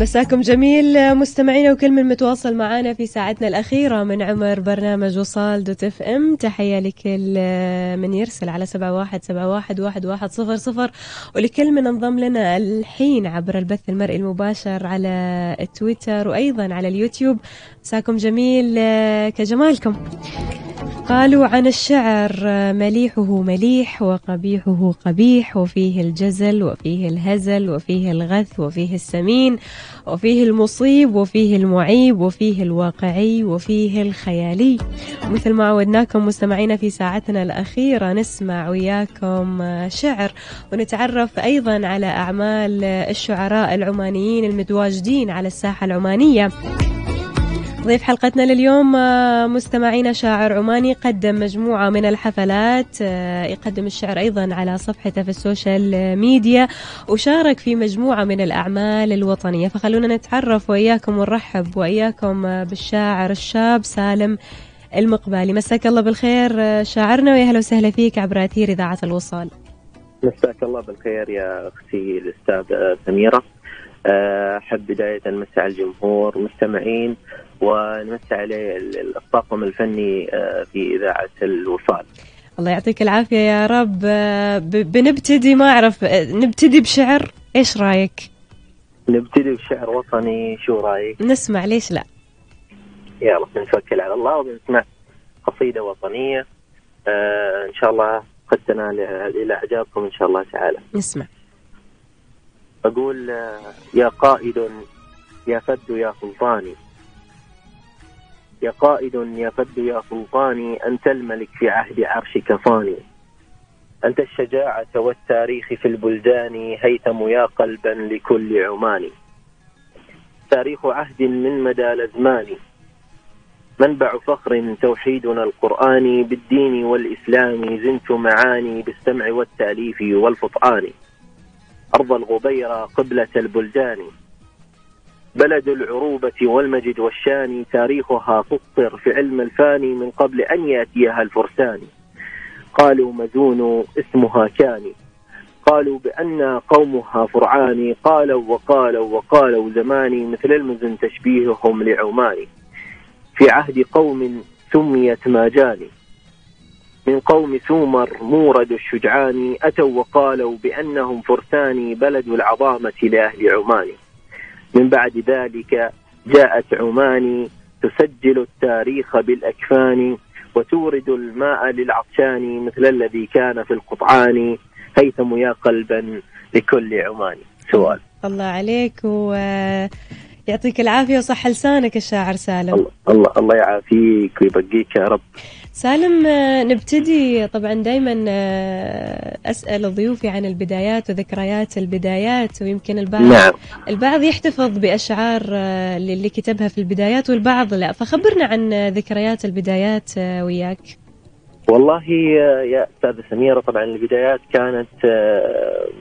مساكم جميل مستمعينا وكل من متواصل معنا في ساعتنا الأخيرة من عمر برنامج وصال dot FM. تحية لكل من يرسل على سبعة واحد سبعة واحد واحد واحد صفر صفر. ولكل من انضم لنا الحين عبر البث المرئي المباشر على التويتر وأيضا على اليوتيوب. مساكم جميل كجمالكم. قالوا عن الشعر مليحه مليح وقبيحه قبيح وفيه الجزل وفيه الهزل وفيه الغث وفيه السمين وفيه المصيب وفيه المعيب وفيه الواقعي وفيه الخيالي. مثل ما عودناكم مستمعينا في ساعتنا الأخيرة نسمع وياكم شعر ونتعرف أيضا على أعمال الشعراء العمانيين المتواجدين على الساحة العمانية. ضيف حلقتنا لليوم مستمعينا شاعر عماني قدم مجموعة من الحفلات يقدم الشعر أيضا على صفحته في السوشيال ميديا وشارك في مجموعة من الأعمال الوطنية. فخلونا نتعرف وإياكم ونرحب وإياكم بالشاعر الشاب سالم المقبالي. مساك الله بالخير شاعرنا ويا هلا وسهلا فيك عبر أثير إذاعة الوصال. مساك الله بالخير يا أختي الأستاذ سميرة. أحب بداية على الجمهور مستمعين ونمسي عليه الطاقم الفني في إذاعة الوصال. الله يعطيك العافية يا رب. بنبتدي ما أعرف نبتدي بشعر. إيش رأيك؟ نبتدي بشعر وطني. شو رأيك؟ نسمع ليش لا؟ يلا بنتوكل على الله وبنسمع قصيدة وطنية. آه إن شاء الله قد تنال إلى إعجابكم إن شاء الله تعالى. نسمع. أقول يا قائد يا فد يا سلطاني يا قائد يا فد يا سلطاني أنت الملك في عهد عرشك فاني أنت الشجاعة والتاريخ في البلدان هيثم يا قلبا لكل عماني. تاريخ عهد من مدى الأزمان منبع فخر توحيدنا القرآني بالدين والإسلام زنت معاني بالسمع والتأليف والفطعان أرض الغبيرة قبلة البلدان. بلد العروبة والمجد والشان تاريخها سطر في علم الفاني من قبل أن يأتيها الفرسان. قالوا مزون اسمها كاني. قالوا بأن قومها فرعاني قالوا وقالوا وقالوا زماني مثل المزن تشبيههم لعماني. في عهد قوم سميت ماجاني من قوم ثومر مورد الشجعان أتوا وقالوا بأنهم فرسان بلد العظامة لأهل عمان من بعد ذلك جاءت عمان تسجل التاريخ بالأكفان وتورد الماء للعطشان مثل الذي كان في القطعان. هيثم يا قلبا لكل عمان سؤال. الله عليك و يعطيك العافية وصح لسانك الشاعر سالم. الله الله, الله يعافيك ويبقيك يا رب. سالم نبتدي طبعا دائما أسأل ضيوفي عن البدايات وذكريات البدايات ويمكن البعض نعم. البعض يحتفظ بأشعار اللي كتبها في البدايات والبعض لا. فخبرنا عن ذكريات البدايات وياك. والله يا أستاذة سميرة طبعا البدايات كانت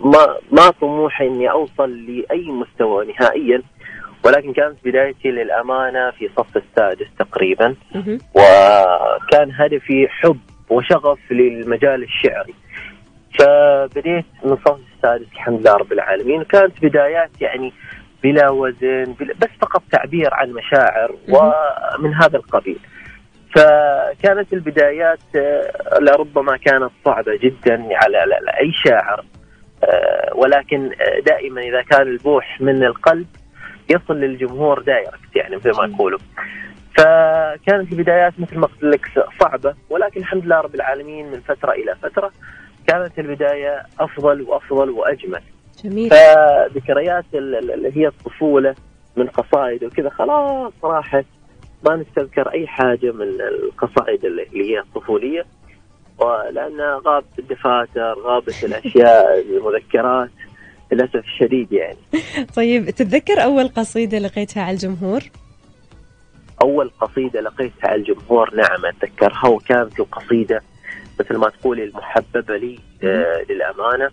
ما ما طموحي إني أوصل لأي مستوى نهائيا. ولكن كانت بدايتي للأمانة في صف السادس تقريبا. وكان هدفي حب وشغف للمجال الشعري. فبديت من صف السادس الحمد لله رب العالمين. كانت بدايات يعني بلا وزن بلا بس فقط تعبير عن مشاعر ومن هذا القبيل. فكانت البدايات لربما كانت صعبة جدا على أي شاعر. ولكن دائما إذا كان البوح من القلب يصل للجمهور دايركت يعني مثل ما يقولوا. فكانت البدايات مثل ما قلت لك صعبة ولكن الحمد لله رب العالمين من فترة إلى فترة كانت البداية أفضل وأفضل وأجمل. جميل. فذكريات اللي هي الطفولة من قصائد وكذا خلاص راحت. ما نستذكر أي حاجة من القصائد اللي هي الطفولية. ولان غابت الدفاتر غابت الأشياء المذكرات للأسف الشديد يعني. طيب تتذكر أول قصيدة لقيتها على الجمهور؟ أول قصيدة لقيتها على الجمهور نعم أتذكرها. وكانت القصيدة مثل ما تقولي المحببة لي آه للأمانة.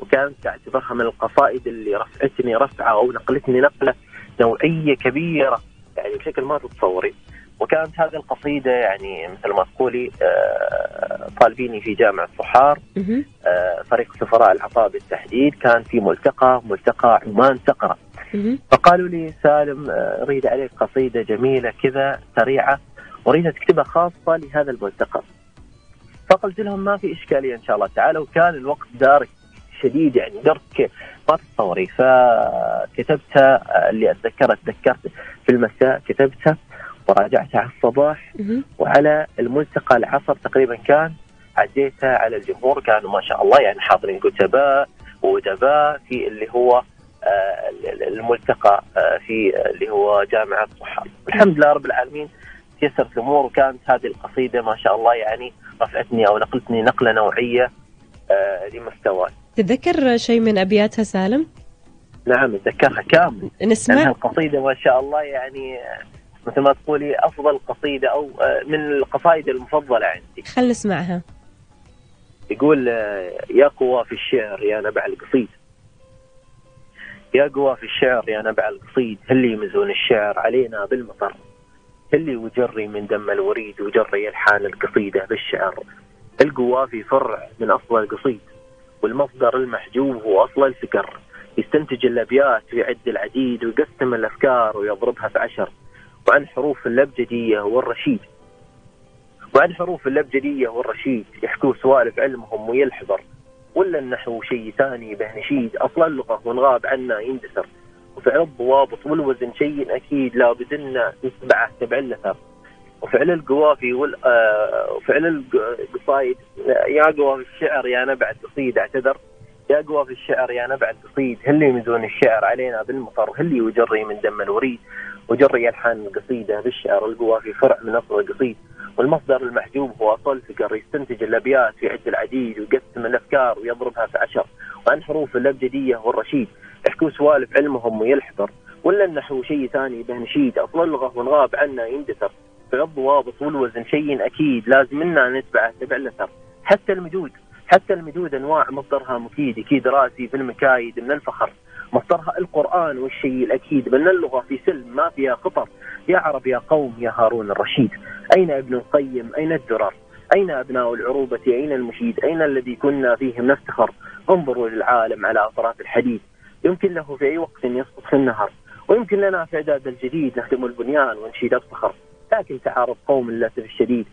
وكانت اعتبرها من القصائد اللي رفعتني رفعة أو نقلتني نقلة نوعية كبيرة يعني بشكل ما تتصوري. وكانت هذه القصيدة يعني مثل ما تقولي آه، طالبيني في جامعه صحار مهم. آه، فريق سفراء العطاء بالتحديد كان في ملتقى ملتقى عمان مهم. فقالوا لي سالم آه، أريد عليك قصيدة جميلة كذا سريعة أريد تكتبها خاصة لهذا الملتقى. فقلت لهم ما في إشكالية إن شاء الله تعالى. وكان الوقت دارك شديد يعني درك ما تتصوري فكتبتها اللي اتذكرها تذكرت في المساء كتبتها. وراجعتها على الصباح. وعلى الملتقى العصر تقريبا كان عديتها على الجمهور كانوا ما شاء الله يعني حاضرين كتباء وأدباء في اللي هو آه، الملتقى آه، في اللي هو جامعة صحار الحمد لله رب العالمين تيسرت الأمور وكانت هذه القصيدة ما شاء الله يعني رفعتني أو نقلتني نقلة نوعية آه، لمستواي تتذكر شيء من أبياتها سالم؟ نعم أتذكرها كامل نسمع القصيدة ما شاء الله يعني مثل ما تقولي أفضل قصيدة أو آه، من القصائد المفضلة عندي. خل نسمعها. يقول آه، يا قوى في الشعر يا نبع القصيد. يا قوى في الشعر يا نبع القصيد هل يمزون الشعر علينا بالمطر. هل وجري من دم الوريد وجري الحان القصيدة بالشعر. القوى في فرع من أصل القصيد والمصدر المحجوب هو أصل الفكر. يستنتج الأبيات ويعد العديد ويقسم الأفكار ويضربها في عشر وعن حروف الابجديه والرشيد. وعن حروف الابجديه والرشيد يحكوا سوالف علمهم ويلحظر. ولا النحو شيء ثاني به نشيد. أصل اللغة وانغاب عنا يندثر. وفعل الضوابط والوزن شيء أكيد لابد ان نتبعه تبع الأثر. وفعل القوافي وال آه، وفعل القصايد. يا قوافي الشعر يا نبع القصيد اعتذر. يا قوافي الشعر يا نبع القصيد. هل يمزون الشعر علينا بالمطر؟ هل يجري من دم الوريد؟ وجري الحان القصيده بالشعر القوافي فرع من أصل القصيد. والمصدر المحجوب هو أصل فكر يستنتج الابيات ويعد العديد ويقسم الأفكار ويضربها في عشر وعن حروف الابجديه والرشيد يحكوا سوالف علمهم ويلحظر. ولا النحو شيء ثاني به نشيد. أصل اللغة وانغاب عنا يندثر. في الضوابط والوزن شيء أكيد. لازم منا نتبعه تبع الأثر. حتى المدود حتى المدود أنواع مصدرها مفيد. أكيد راسي في المكايد من الفخر. مصدرها القرآن والشيء الأكيد من اللغة في سلم ما فيها خطر. يا عرب يا قوم يا هارون الرشيد أين ابن القيم؟ أين الدرر؟ أين أبناء العروبة؟ أين المشيد؟ أين الذي كنا فيهم نفتخر؟ انظروا للعالم على أطراف الحديد. يمكن له في أي وقت يسقط في النهر ويمكن لنا في اعداد الجديد نهدم البنيان ونشيد الصخر. لكن تعارض قوم للاسف الشديد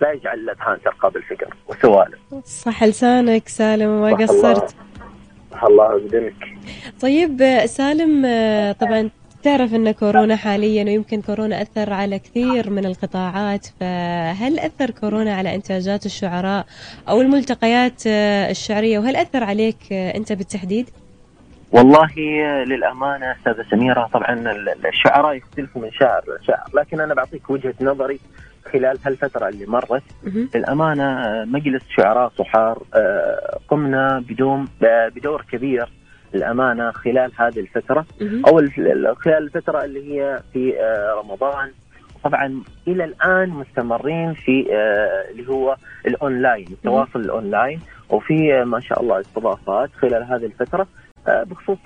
لا يجعل الأذهان ترقى بالفكر وسوالف. صح لسانك سالم وما قصرت. الله- يقدمك طيب سالم آه، طبعا تعرف إن كورونا حاليا ويمكن كورونا أثر على كثير من القطاعات فهل أثر كورونا على إنتاجات الشعراء أو الملتقيات آه، الشعرية وهل أثر عليك آه، أنت بالتحديد؟ والله للأمانة أستاذة سميرة طبعا ال- الشعراء يختلفوا من شاعر لشاعر لكن أنا بعطيك وجهة نظري خلال هالفترة اللي مرت آه، مجلس شعراء صحار آه، قمنا بدوم آه، بدور كبير للأمانة خلال هذه الفترة. مهم. أو ال- ال- خلال الفترة اللي هي في آه، رمضان. طبعا إلى الآن مستمرين في اللي هو الأونلاين التواصل الأونلاين. وفي ما شاء الله استضافات خلال هذه الفترة. بخصوص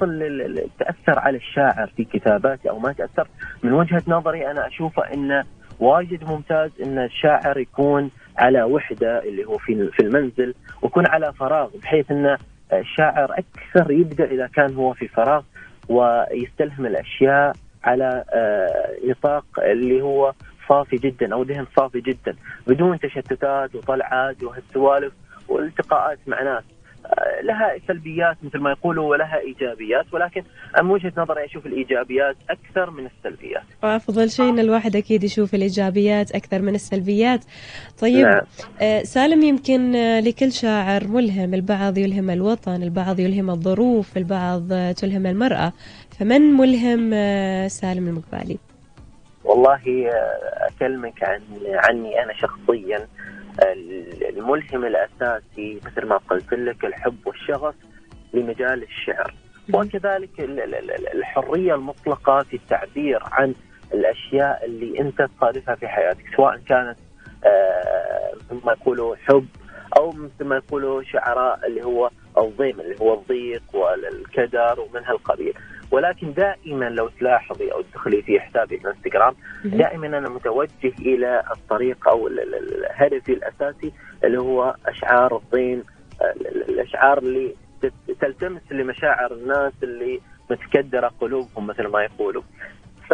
تأثر على الشاعر في كتاباته أو ما تأثر. من وجهة نظري أنا أشوفه انه واجد ممتاز إن الشاعر يكون على وحدة اللي هو في في المنزل ويكون على فراغ بحيث إن الشاعر أكثر يبدع إذا كان هو في فراغ ويستلهم الأشياء على آه، نطاق اللي هو صافي جدا أو ذهن صافي جدا بدون تشتتات وطلعات وهالسوالف والتقاءات مع ناس. لها سلبيات مثل ما يقولوا ولها إيجابيات ولكن من وجهة نظري أشوف الإيجابيات أكثر من السلبيات. وافضل شيء إن الواحد أكيد يشوف الإيجابيات أكثر من السلبيات. طيب نعم. آه، سالم يمكن آه، لكل شاعر ملهم البعض يلهم الوطن البعض يلهم الظروف البعض آه، تلهم المرأة فمن ملهم آه، سالم المقبالي والله آه، أكلمك عن عني أنا شخصيا آه، الملهم الأساسي مثل ما قلت لك الحب والشغف لمجال الشعر. وكذلك ال- ال- ال- الحرية المطلقة في التعبير عن الأشياء اللي أنت تصادفها في حياتك سواء كانت آه، مثل ما يقولوا حب أو مثل ما يقولوا شعراء اللي هو الضيم اللي هو الضيق والكدر ومن هالقبيل ولكن دائما لو تلاحظي أو تدخلي في حسابي في انستغرام مهم. دائما أنا متوجه إلى الطريق أو هدفي الأساسي اللي هو أشعار الضيم ال- ال- الأشعار اللي تلتمس لمشاعر الناس اللي متكدرة قلوبهم مثل ما يقولوا. ف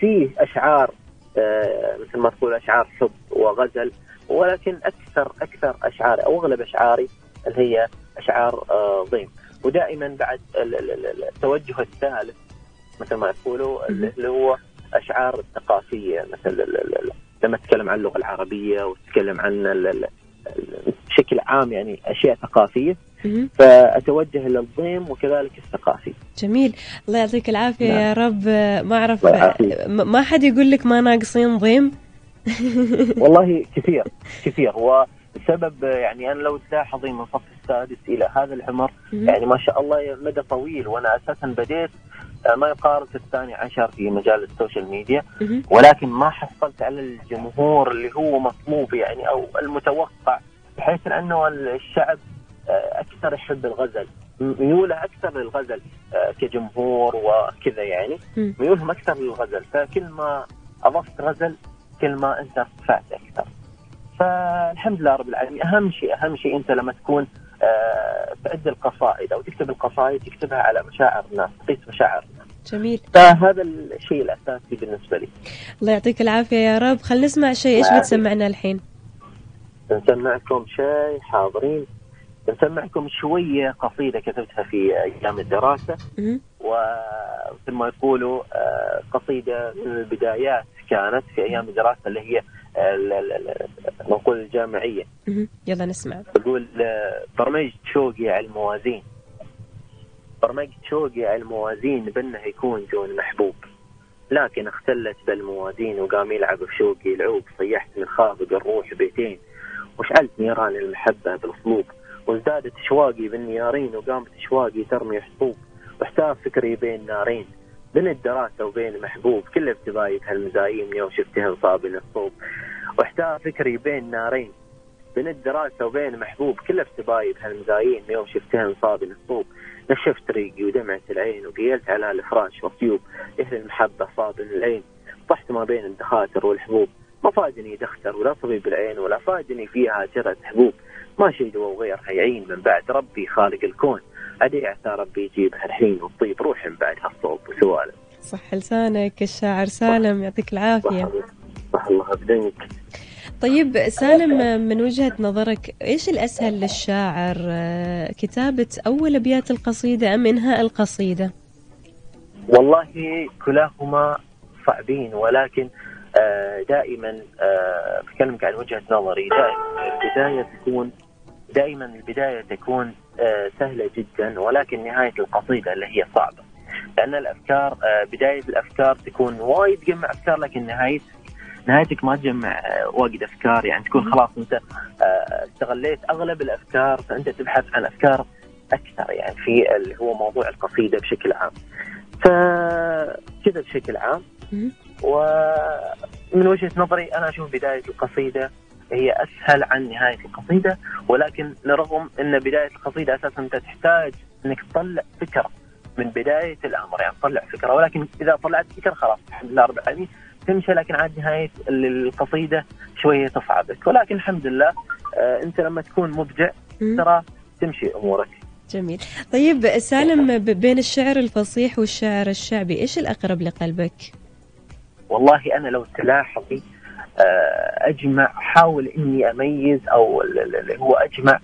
في أشعار آه، مثل ما تقول أشعار حب وغزل ولكن أكثر أكثر أشعاري أو أغلب أشعاري اللي هي أشعار آه، ضيم ودائما بعد ال- ال- ال- التوجه الثالث مثل ما يقولوا اللي هو أشعار الثقافية مثل لما تتكلم عن اللغة العربية وتتكلم عن بشكل عام يعني أشياء ثقافية. فأتوجه للضيم وكذلك الثقافي. جميل. الله يعطيك العافية نعم. يا رب. ما أعرف ما حد يقول لك ما ناقصين ضيم؟ والله كثير كثير. والسبب يعني أنا لو تلاحظي من الصف السادس إلى هذا العمر. يعني ما شاء الله مدى طويل وأنا أساسا بديت آه، ما يقارب الثاني عشر في مجال السوشيال ميديا. ولكن ما حصلت على الجمهور اللي هو مطلوب يعني أو المتوقع بحيث أنه الشعب آه، أكثر يحب الغزل ميوله أكثر للغزل آه، كجمهور وكذا يعني. ميولهم أكثر للغزل فكل ما أضفت غزل كل ما أنت ارتفعت أكثر فالحمد لله رب العالمين. أهم شيء أهم شيء أنت لما تكون آه، تعد القصائد أو تكتب القصائد تكتبها على مشاعر الناس تقيس مشاعر الناس. جميل. فهذا الشيء الأساسي بالنسبة لي. الله يعطيك العافية يا رب. خل نسمع شيء. إيش الله بتسمعنا الحين؟ نسمعكم شيء حاضرين. نسمعكم شوية قصيدة كتبتها في أيام الدراسة. ومثل ما يقولوا آه، قصيدة من البدايات كانت في أيام الدراسة اللي هي نقول الجامعية. يلا نسمع. تقول آه، برمجت شوقي على الموازين. برمجت شوقي على الموازين بأنه يكون دون محبوب. لكن اختلت بالموازين وقام يلعب في شوقي العوب صيحت من خافق الروح بيتين. وشعلت نيران المحبة بالصلوب وازدادت اشواقي بالنيارين وقامت اشواقي ترمي حصوب واحتار فكري بين نارين. بين الدراسة وبين محبوب كله بتبايت هالمزايم يوم شفتها انصاب الصوب. واحتار فكري بين نارين بين الدراسة وبين محبوب كله بتبايت هالمزايم يوم شفتها انصاب الصوب. نشفت ريقي ودمعة العين وقيلت على الفراش وطيوب إهل المحبة صاب العين. طحت ما بين الدخاتر والحبوب ما فادني دختر ولا طبيب العين ولا فادني فيها جرة حبوب. ما شي دوا وغيرها يعين من بعد ربي خالق الكون. عدي عسى ربي يجيبها الحين وتطيب روح من بعد هالصوب وسوالف. صح لسانك الشاعر سالم يعطيك العافية. صح. صح. الله بدنك طيب سالم من وجهة نظرك إيش الأسهل للشاعر آه، كتابة أول أبيات القصيدة أم إنهاء القصيدة؟ والله كلاهما صعبين ولكن آه، دائما آه، بكلمك عن وجهة نظري دائما البداية تكون دائما البداية تكون آه، سهلة جدا ولكن نهاية القصيدة اللي هي صعبة. لأن الأفكار آه، بداية الأفكار تكون وايد تجمع أفكار لكن نهاية نهايتك ما تجمع آه، واجد أفكار. يعني تكون خلاص أنت آه، استغليت أغلب الأفكار فأنت تبحث عن أفكار أكثر يعني في اللي هو موضوع القصيدة بشكل عام. فكذا بشكل عام. ومن وجهة نظري أنا أشوف بداية القصيدة هي أسهل عن نهاية القصيدة ولكن رغم أن بداية القصيدة أساسا أنت تحتاج أنك تطلع فكرة من بداية الأمر يعني تطلع فكرة ولكن إذا طلعت فكرة خلاص الحمد لله رب العالمين تمشي لكن عاد نهاية القصيدة شوية تصعبك ولكن الحمد لله آه، أنت لما تكون مبدع. ترى تمشي أمورك جميل طيب سالم بين الشعر الفصيح والشعر الشعبي إيش الأقرب لقلبك؟ والله أنا لو تلاحظي أجمع احاول إني أميز أو ال- ال- اللي هو أجمع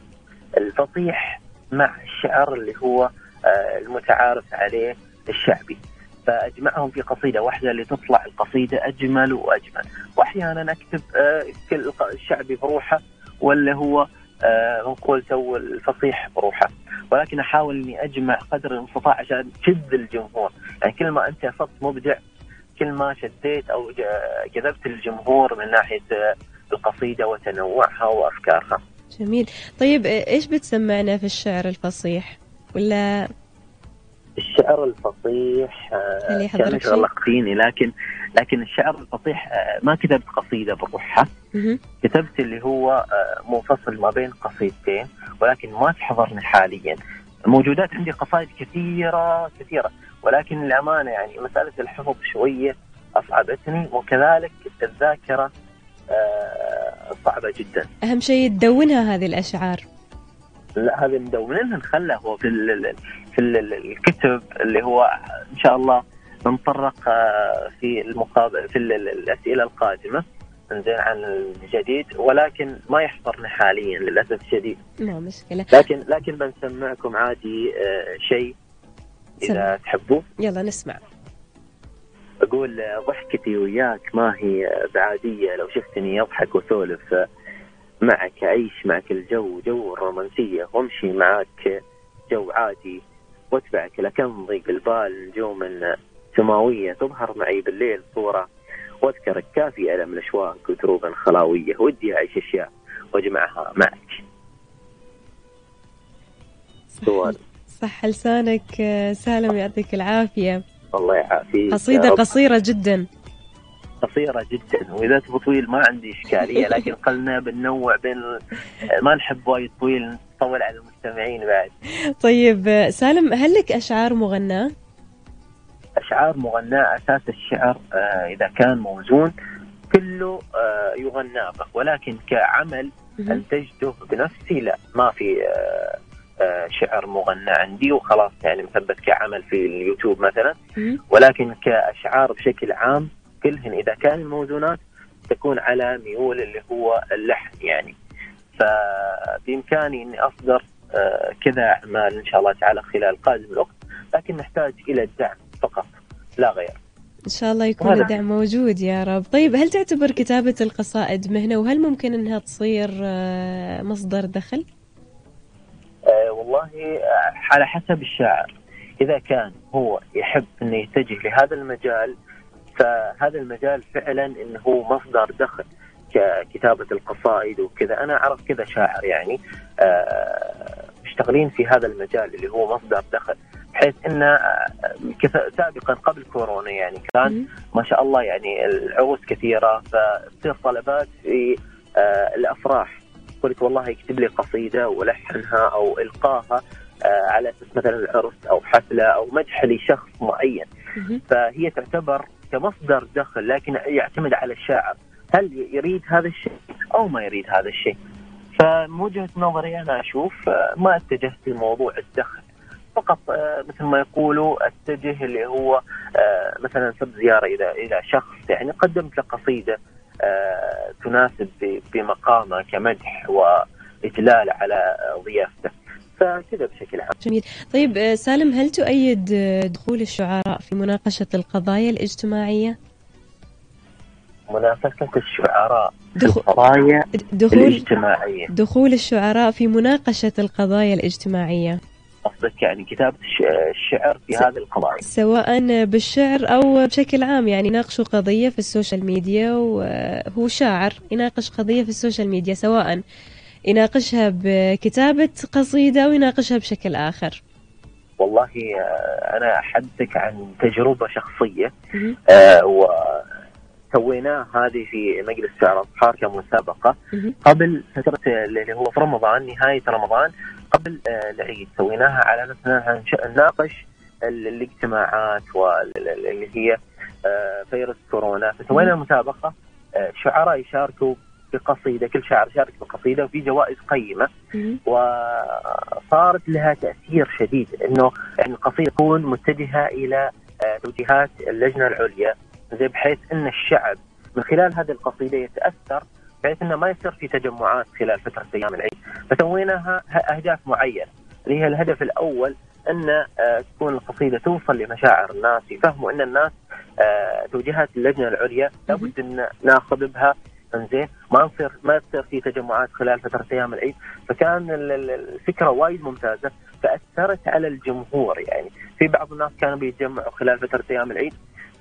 الفصيح مع الشعر اللي هو آه، المتعارف عليه الشعبي. فأجمعهم في قصيدة واحدة لتطلع القصيدة أجمل وأجمل. وأحيانا أكتب آه، كل الشعبي بروحه ولا هو آه، نقول تو الفصيح بروحه. ولكن أحاول إني أجمع قدر المستطاع عشان تشد الجمهور. يعني كل ما أنت صرت مبدع كل ما شديت أو جذبت الجمهور من ناحية آه، القصيدة وتنوعها وأفكارها. جميل طيب إيش بتسمعنا في الشعر الفصيح؟ ولا الشعر الفصيح آه، كان شيء؟ يتعلق فيني لكن لكن الشعر الفصيح آه، ما كتبت قصيدة بروحها. كتبت اللي هو آه، منفصل ما بين قصيدتين ولكن ما تحضرني حاليا موجودات عندي قصائد كثيرة كثيرة ولكن للأمانة يعني مسألة الحفظ شوية أصعبتني وكذلك الذاكره آه، صعبة جدا. أهم شيء تدونها هذه الأشعار. لا هذه مدونينها نخلها هو في ال في ال الكتب اللي هو إن شاء الله نتطرق آه، في المقابل في الأسئلة القادمة زين عن الجديد ولكن ما يحضرنا حاليا للأسف الشديد. ما مشكلة. لكن لكن بنسمعكم عادي آه، شيء إذا تحبوا. يلا نسمع. أقول ضحكتي وياك ما هي بعادية. لو شفتني اضحك وسولف معك أعيش معك الجو جو الرومانسية. وامشي معك جو عادي. وأتبعك لكم ضيق البال نجوم سماويه تظهر معي بالليل صورة واذكرك كافي ألم الأشواق ودروبا خلاوية. ودي أعيش أشياء وأجمعها معك. سؤال. صح لسانك سالم يعطيك العافية. الله يعافيك قصيدة قصيرة جدا. قصيرة جدا وإذا تبغى طويل ما عندي إشكالية لكن قلنا بننوع بين ما نحب وايد طويل نطول على المستمعين بعد. طيب سالم هل لك أشعار مغناة؟ أشعار مغناة أساس الشعر آه إذا كان موزون كله آه يغنى ولكن كعمل أنتجته بنفسي لا ما في آه آه، شعر مغنى عندي وخلاص يعني مثبت كعمل في اليوتيوب مثلا. ولكن كأشعار بشكل عام كلهن إذا كان الموزونات تكون على ميول اللي هو اللحن يعني. فبإمكاني إني أصدر آه، كذا أعمال إن شاء الله تعالى خلال قادم الوقت لكن نحتاج إلى الدعم فقط لا غير. إن شاء الله يكون الدعم موجود يا رب. طيب هل تعتبر كتابة القصائد مهنة وهل ممكن إنها تصير آه، مصدر دخل؟ آه والله آه، على حسب الشاعر. إذا كان هو يحب إنه يتجه لهذا المجال فهذا المجال فعلا إنه هو مصدر دخل ككتابة القصائد وكذا. أنا أعرف كذا شاعر يعني آه مشتغلين في هذا المجال اللي هو مصدر دخل بحيث إنه سابقا قبل كورونا يعني كان ما شاء الله يعني العروس كثيرة فتصير طلبات في الأفراح. قلت والله يكتب لي قصيدة ولحنها أو إلقاها آه، على أساس مثلا عرس أو حفلة أو مدح لشخص معين. فهي تعتبر كمصدر دخل لكن يعتمد على الشاعر. هل يريد هذا الشيء أو ما يريد هذا الشيء؟ فمن وجهة نظري أنا أشوف آه، ما اتجهت لموضوع الدخل. فقط آه، مثل ما يقولوا أتجه اللي هو مثلا سب زيارة إلى إلى شخص. يعني قدمت له قصيدة. تناسب بمقامه كمدح واجلال على ضيافته. فكذا بشكل عام. جميل. طيب آه، سالم هل تؤيد آه، دخول الشعراء في مناقشة القضايا الاجتماعية؟ مناقشة الشعراء في القضايا دخول الاجتماعية. دخول الشعراء في مناقشة القضايا الاجتماعية. قصدك يعني كتابة الشعر في هذه القضايا. سواء بالشعر أو بشكل عام يعني يناقشوا قضية في ال social media وهو شاعر يناقش قضية في ال social media سواء يناقشها بكتابة قصيدة أو يناقشها بشكل آخر. والله آه، أنا أحدثك عن تجربة شخصية. آه و سويناه هذه في مجلس شعر الصحار كمسابقة. قبل فترة اللي هو في رمضان نهاية رمضان قبل آه، العيد سويناها على أساس نناقش الاجتماعات واللي هي آه، فيروس كورونا. فسوينا مسابقة آه، شعراء يشاركوا بقصيدة كل شاعر يشارك بقصيدة وفي جوائز قيمة. وصارت لها تأثير شديد إنه القصيدة تكون متجهة إلى توجيهات اللجنة العليا زي بحيث إن الشعب من خلال هذه القصيدة يتأثر بحيث إنه ما يصير في تجمعات خلال فترة أيام العيد. فسويناها أهداف معينة. اللي هي الهدف الأول إن آه، تكون القصيدة توصل لمشاعر الناس يفهموا إن الناس آه، توجيهات اللجنة العليا لابد إن ناخذ بها. إنزين ما نصير ما تصير في تجمعات خلال فترة أيام العيد. فكان الفكرة وايد ممتازة فأثرت على الجمهور يعني. في بعض الناس كانوا بيتجمعوا خلال فترة أيام العيد.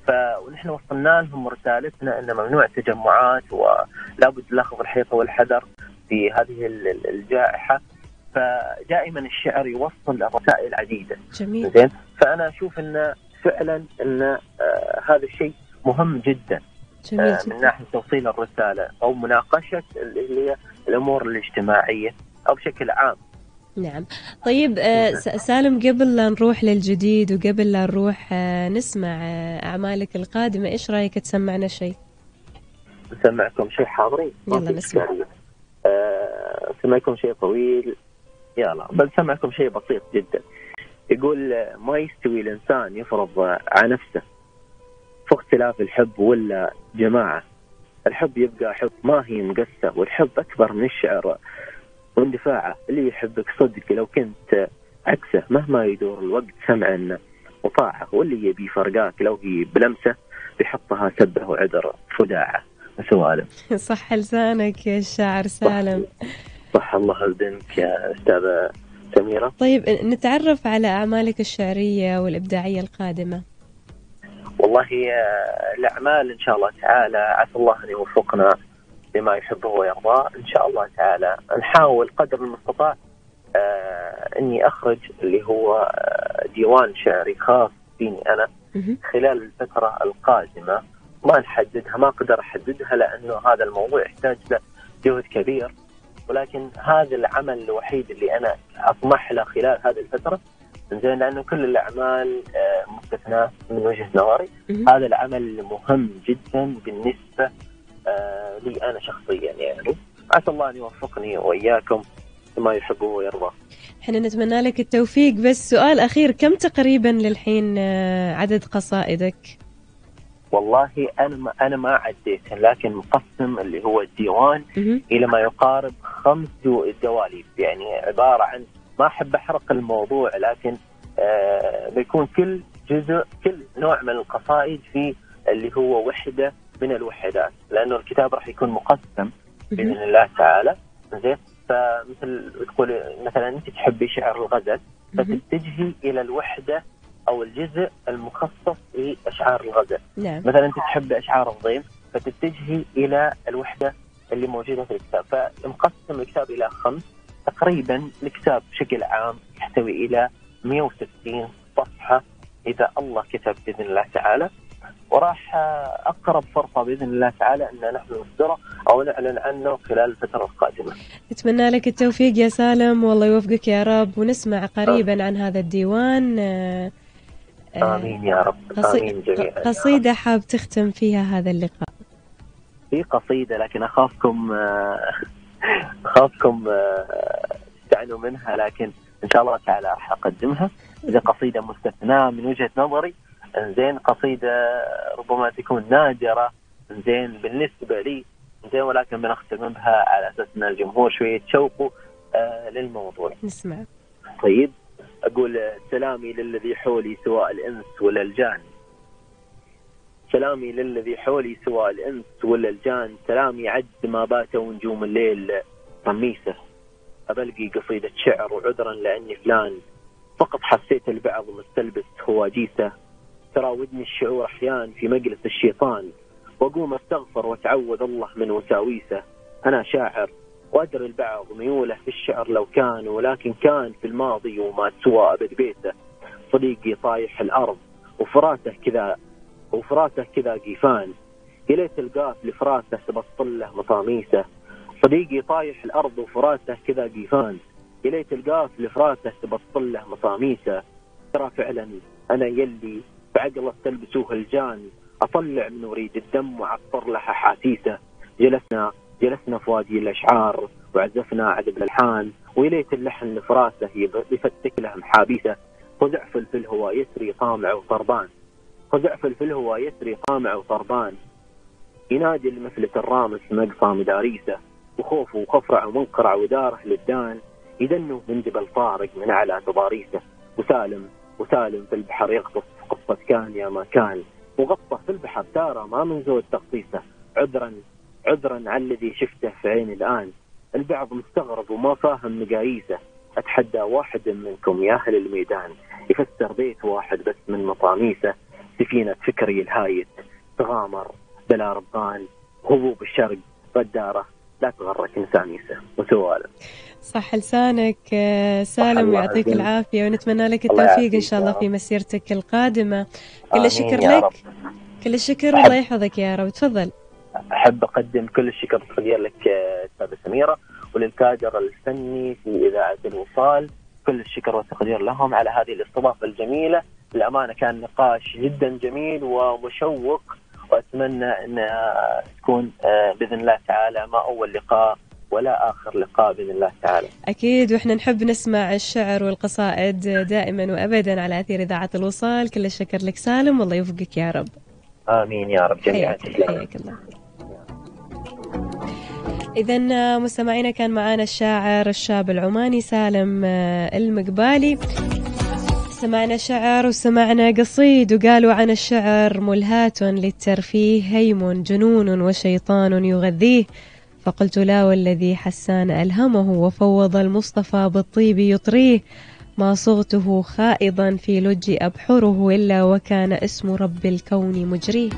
ونحن وصلنا لهم رسالتنا إن ممنوع التجمعات ولابد الاخذ الحيطة والحذر في هذه الجائحة. فدائما الشعر يوصل رسائل عديده جميل. زين؟ فأنا أشوف إن فعلا إن آه هذا الشيء مهم جدا. جميل آه من ناحية توصيل الرسالة أو مناقشة اللي هي الأمور الاجتماعية أو بشكل عام. نعم. طيب آه، سالم قبل لا نروح للجديد وقبل لا نروح آه، نسمع آه، أعمالك القادمة إيش رأيك تسمعنا شيء؟ نسمعكم شيء حاضرين. يلا نسمع أه سمعكم شيء طويل؟ يلا بسمعكم شيء بسيط جدا. يقول ما يستوي الإنسان يفرض على نفسه في اختلاف الحب ولا جماعة. الحب يبقى حب ما هي مقسى والحب أكبر من الشعر. واندفاعه اللي يحبك صدق لو كنت عكسه مهما يدور الوقت سمعا وطاعه واللي يبي فرقاك لو هي بلمسه بيحطها سبه وعذر فداعه. سوالف صح لسانك يا الشاعر سالم. صح الله يهدنك يا أستاذة سميرة. طيب نتعرف على أعمالك الشعرية والإبداعية القادمة. والله الأعمال إن شاء الله تعالى عسى الله أن يوفقنا لما يحبه ويرضاه إن شاء الله تعالى نحاول قدر المستطاع آه إني أخرج اللي هو آه ديوان شعري خاص فيني أنا خلال الفترة القادمة. ما نحددها ما أقدر أحددها لأنه هذا الموضوع يحتاج له جهد كبير. ولكن هذا العمل الوحيد اللي أنا أطمح له خلال هذه الفترة زين لأنه كل الأعمال آه مستثناة من وجهة نظري. هذا العمل مهم جدا بالنسبة آه لي أنا شخصيا يعني عسى الله أن يوفقني وإياكم لما يحبه ويرضى. إحنا نتمنى لك التوفيق بس سؤال أخير كم تقريبا للحين آه، عدد قصائدك؟ والله أنا ما أنا ما عديت لكن مقسم اللي هو الديوان إلى ما يقارب خمس دواليب يعني عبارة عن ما أحب أحرق الموضوع لكن آه بيكون كل جزء كل نوع من القصائد في اللي هو وحدة من الوحدات لأنه الكتاب راح يكون مقسم بإذن الله تعالى. زين؟ فمثل تقول مثلا أنت تحبي شعر الغزل فتتجهي إلى الوحدة أو الجزء المخصص لأشعار الغزل. نعم. مثلا أنت تحبي أشعار الضيم فتتجهي إلى الوحدة اللي موجودة في الكتاب. فمقسم الكتاب إلى خمس. تقريبا الكتاب بشكل عام يحتوي إلى 160 صفحة إذا الله كتب بإذن الله تعالى. وراح أقرب فرصة بإذن الله تعالى أن نحن نصدره أو نعلن عنه خلال الفترة القادمة. نتمنى لك التوفيق يا سالم والله يوفقك يا رب ونسمع قريبا عن هذا الديوان. آه، آمين يا رب آمين جميعا قصيدة حاب تختم فيها هذا اللقاء. في قصيدة لكن أخافكم آه، أخافكم آه، تستعنوا منها لكن إن شاء الله تعالى راح اقدمها إذا قصيدة مستثناة من وجهة نظري زين قصيدة ربما تكون نادرة زين بالنسبة لي زين ولكن بنختم بها على أساس أن الجمهور شوية يتشوقوا آه للموضوع. نسمع. طيب أقول سلامي للذي حولي سواء الإنس ولا الجان. سلامي للذي حولي سواء الإنس ولا الجان، سلامي عد ما باتوا نجوم الليل طميسة. أبلقي قصيدة شعر وعذرا لأني فلان فقط حسيت البعض مستلبس هواجيسة تراودني الشعور أحيان في مجلس الشيطان. وأقوم أستغفر وأتعوذ الله من وساويسه. أنا شاعر وأدري البعض ميوله في الشعر لو كان ولكن كان في الماضي وما سوى أبد بيته. صديقي طايح الأرض وفراته كذا وفراته كذا قيفان يا ليت القاف لفراته تبطل له مطاميسه صديقي طايح الأرض وفراته كذا قيفان يا ليت القاف لفراته تبطل له مطاميسه ترى فعلا أنا يلي بعقله تلبسوه الجان أطلع من وريد الدم واعطر لها حاسيسه جلسنا جلسنا في وادي الأشعار وعزفنا عذب الألحان وليت اللحن لفراسه يفتك له محابيسه خزعفل في الهوى يسري طامع وطربان. خزعفل في الهوى يسري طامع وطربان. ينادي المفلة الرامس مقصى مداريسه وخوفه وخفرع ومنقرع وداره للدان. يدنه من جبل طارق من على تضاريسه. وسالم وسالم في البحر يغطس قصة كان يا ما كان. وغطى في البحر تارة ما من زود تغطيسه عذرا عذرا على الذي شفته في عيني الآن. البعض مستغرب وما فاهم مقاييسه. أتحدى واحد منكم يا أهل الميدان. يفسر بيت واحد بس من مطاميسه سفينة فكري الهايت. تغامر. بلا ربان. هبوب الشرق. غدارة. لا تغرك نسانيسه وسوالف صح لسانك آه، سالم ويعطيك العافية ونتمنى لك التوفيق إن شاء الله في مسيرتك القادمة. كل الشكر لك. كل الشكر والله يحفظك يا رب. تفضل. أحب أقدم كل الشكر لك أستاذة سميرة وللكادر الفني في إذاعة الوصال. كل الشكر والتقدير لهم على هذه الاستضافة الجميلة. للأمانة كان نقاش جدا جميل ومشوق وأتمنى أن تكون آه، بإذن الله تعالى ما أول لقاء ولا آخر لقاء بإذن الله تعالى. أكيد وإحنا نحب نسمع الشعر والقصائد دائما وأبدا على أثير إذاعة الوصال. كل الشكر لك سالم والله يوفقك يا رب. آمين يا رب جميعا. حياك, الله إذا مستمعينا كان معنا الشاعر الشاب العماني سالم المقبالي. سمعنا شعر وسمعنا قصيد وقالوا عن الشعر ملهاة للترفيه هيم جنون وشيطان يغذيه. فقلت لا والذي حسان ألهمه وفوض المصطفى بالطيب يطريه ما صغته خائضا في لج أبحره إلا وكان اسم رب الكون مجريه.